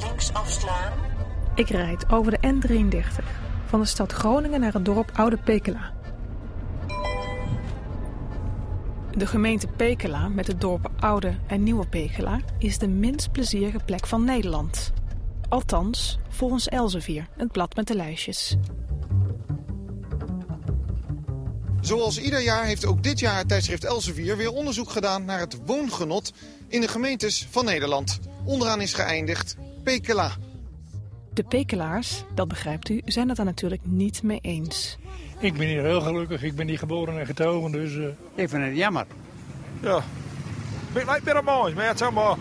Links afslaan. Ik rijd over de N33 van de stad Groningen naar het dorp Oude Pekela. De gemeente Pekela met de dorpen Oude en Nieuwe Pekela is de minst plezierige plek van Nederland. Althans, volgens Elsevier, het blad met de lijstjes. Zoals ieder jaar heeft ook dit jaar het tijdschrift Elsevier weer onderzoek gedaan naar het woongenot in de gemeentes van Nederland. Onderaan is geëindigd Pekela. De Pekelaars, dat begrijpt u, zijn het daar natuurlijk niet mee eens. Ik ben hier heel gelukkig. Ik ben hier geboren en getogen, dus... eh, Ik vind het jammer. Ja. Het lijkt weer mooi, maar het is allemaal...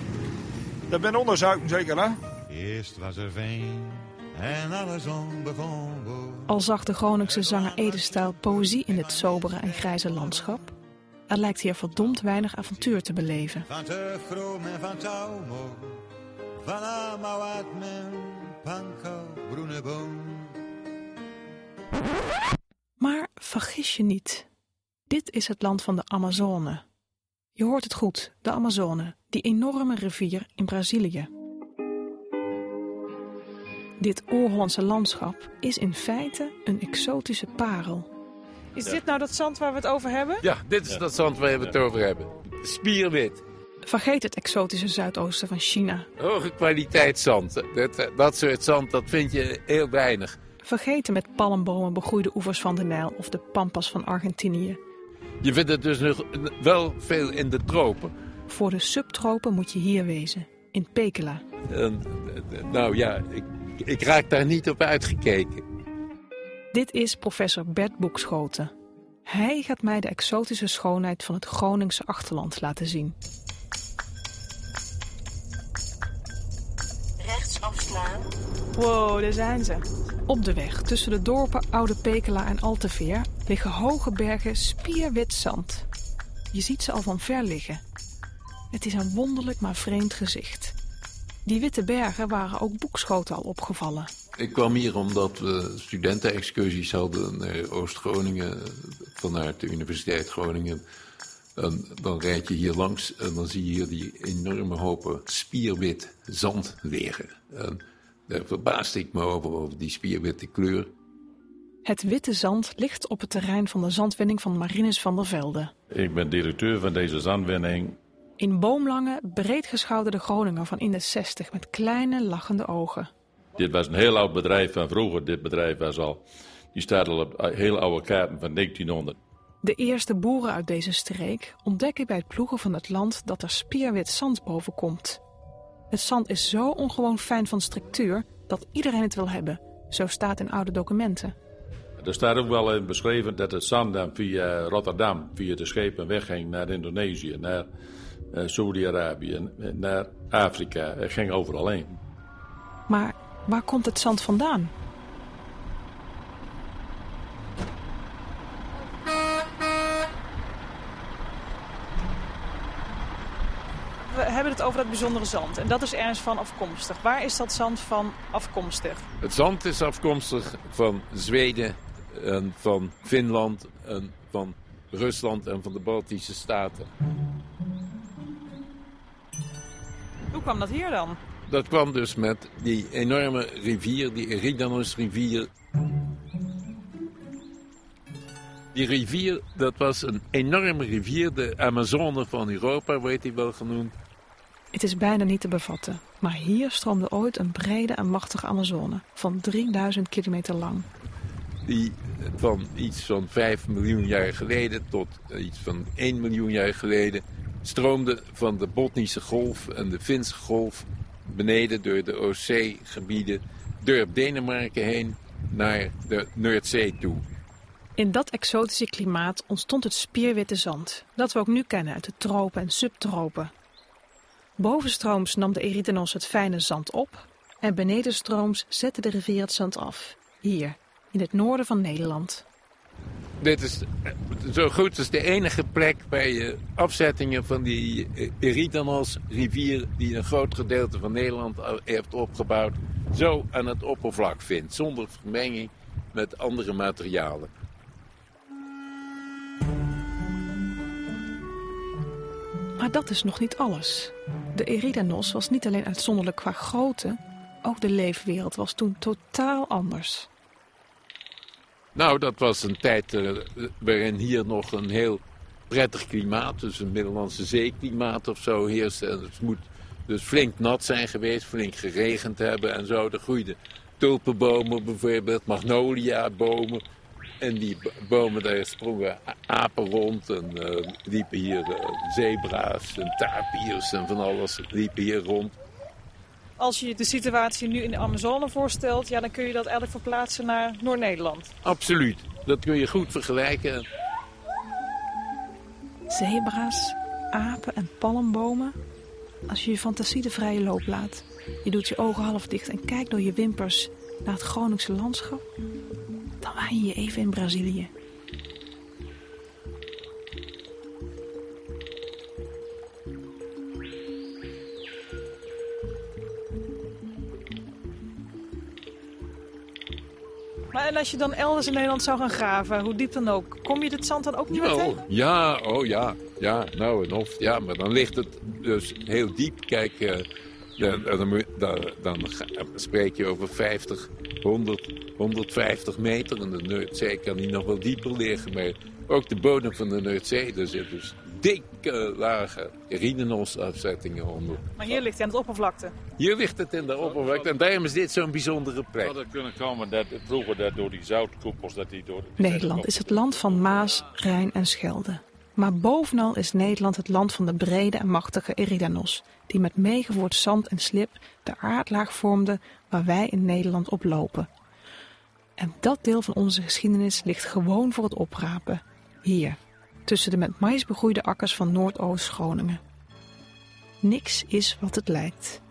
Dat ben onderzoeken zeker, hè? Eerst was er veen Al zag de Groningse zanger Edestijl poëzie in dit sobere en grijze landschap. Er lijkt hier verdomd weinig avontuur te beleven. Maar vergis je niet. Dit is het land van de Amazone. Je hoort het goed, de Amazone, die enorme rivier in Brazilië. Dit oer-Hollandse landschap is in feite een exotische parel. Is dit nou dat zand waar we het over hebben? Ja, dit is dat zand waar we het over hebben. Spierwit. Vergeet het exotische zuidoosten van China. Hoge kwaliteit zand. Dat, dat soort zand, dat vind je heel weinig. Vergeten met palmbomen begroeide oevers van de Nijl of de pampas van Argentinië. Je vindt het dus nog wel veel in de tropen. Voor de subtropen moet je hier wezen, in Pekela. En, nou ja, ik, ik raak daar niet op uitgekeken. Dit is professor Bert Boekschoten. Hij gaat mij de exotische schoonheid van het Groningse achterland laten zien. Rechts afslaan. Wow, daar zijn ze. Op de weg tussen de dorpen Oude Pekela en Alteveer liggen hoge bergen spierwit zand. Je ziet ze al van ver liggen. Het is een wonderlijk maar vreemd gezicht. Die witte bergen waren ook Boekschoten al opgevallen. Ik kwam hier omdat we studentenexcursies hadden naar Oost-Groningen vanuit de Universiteit Groningen. En dan rijd je hier langs en dan zie je hier die enorme hopen spierwit zand liggen. En daar verbaasde ik me over, over die spierwitte kleur. Het witte zand ligt op het terrein van de zandwinning van Marinus van der Velde. Ik ben directeur van deze zandwinning. In boomlange, breedgeschouderde Groninger van in de 60 met kleine lachende ogen. Dit was een heel oud bedrijf van vroeger. Dit bedrijf was al, die staat al op heel oude kaarten van 1900. De eerste boeren uit deze streek ontdekken bij het ploegen van het land dat er spierwit zand boven komt. Het zand is zo ongewoon fijn van structuur dat iedereen het wil hebben. Zo staat in oude documenten. Er staat ook wel in beschreven dat het zand dan via Rotterdam, via de schepen wegging naar Indonesië, naar Saudi-Arabië, naar Afrika. Het ging overal heen. Maar waar komt het zand vandaan? We hebben het over dat bijzondere zand. En dat is ergens van afkomstig. Waar is dat zand van afkomstig? Het zand is afkomstig van Zweden, en van Finland, en van Rusland en van de Baltische Staten. Hoe kwam dat hier dan? Dat kwam dus met die enorme rivier, die Eridanus-rivier. Die rivier, dat was een enorme rivier, de Amazone van Europa, wordt die wel genoemd. Het is bijna niet te bevatten, maar hier stroomde ooit een brede en machtige Amazone van 3000 kilometer lang. Die van iets van 5 miljoen jaar geleden tot iets van 1 miljoen jaar geleden stroomde van de Botnische golf en de Finse golf beneden door de Oostzeegebieden, door Denemarken heen naar de Noordzee toe. In dat exotische klimaat ontstond het spierwitte zand, dat we ook nu kennen uit de tropen en subtropen. Bovenstrooms nam de Erythenos het fijne zand op en benedenstrooms zette de rivier het zand af, hier, in het noorden van Nederland dit is zo goed als de enige plek waar je afzettingen van die Eridanos-rivier, die een groot gedeelte van Nederland heeft opgebouwd... zo aan het oppervlak vindt, zonder vermenging met andere materialen. Maar dat is nog niet alles. De Eridanos was niet alleen uitzonderlijk qua grootte... ook de leefwereld was toen totaal anders... Nou, dat was een tijd eh, waarin hier nog een heel prettig klimaat, dus een Middellandse zeeklimaat of zo heerste. En het moet dus flink nat zijn geweest, flink geregend hebben en zo. Er groeiden tulpenbomen bijvoorbeeld, magnoliabomen. En die bomen, daar sprongen apen rond en eh, liepen hier eh, zebra's en tapirs en van alles liepen hier rond. Als je je de situatie nu in de Amazone voorstelt, ja, dan kun je dat eigenlijk verplaatsen naar Noord-Nederland. Absoluut, dat kun je goed vergelijken. Zebra's, apen en palmbomen. Als je je fantasie de vrije loop laat, je doet je ogen half dicht en kijkt door je wimpers naar het Groningse landschap, dan waan je je even in Brazilië. En als je dan elders in Nederland zou gaan graven, hoe diep dan ook, kom je dit zand dan ook niet meer Oh, tegen? ja, oh ja, ja, nou en of. Ja, maar dan ligt het dus heel diep. Kijk, eh, dan, dan, spreek je over 50, 100, 150 meter. En de Noordzee kan die nog wel dieper liggen. Maar ook de bodem van de Noordzee, daar zit dus dikke lage Rinenos-afzettingen onder. Maar hier ligt hij aan het oppervlakte. Hier ligt het in de oppervlakte en daarom is dit zo'n bijzondere plek. Had het kunnen komen dat vroeger dat door die zoutkoepels dat die door. die Nederland is het land van Maas, Rijn en Schelde. Maar bovenal is Nederland het land van de brede en machtige Eridanos, die met meegevoerd zand en slip de aardlaag vormden waar wij in Nederland op lopen. En dat deel van onze geschiedenis ligt gewoon voor het oprapen, hier, tussen de met mais begroeide akkers van Noordoost-Groningen. Niks is wat het lijkt.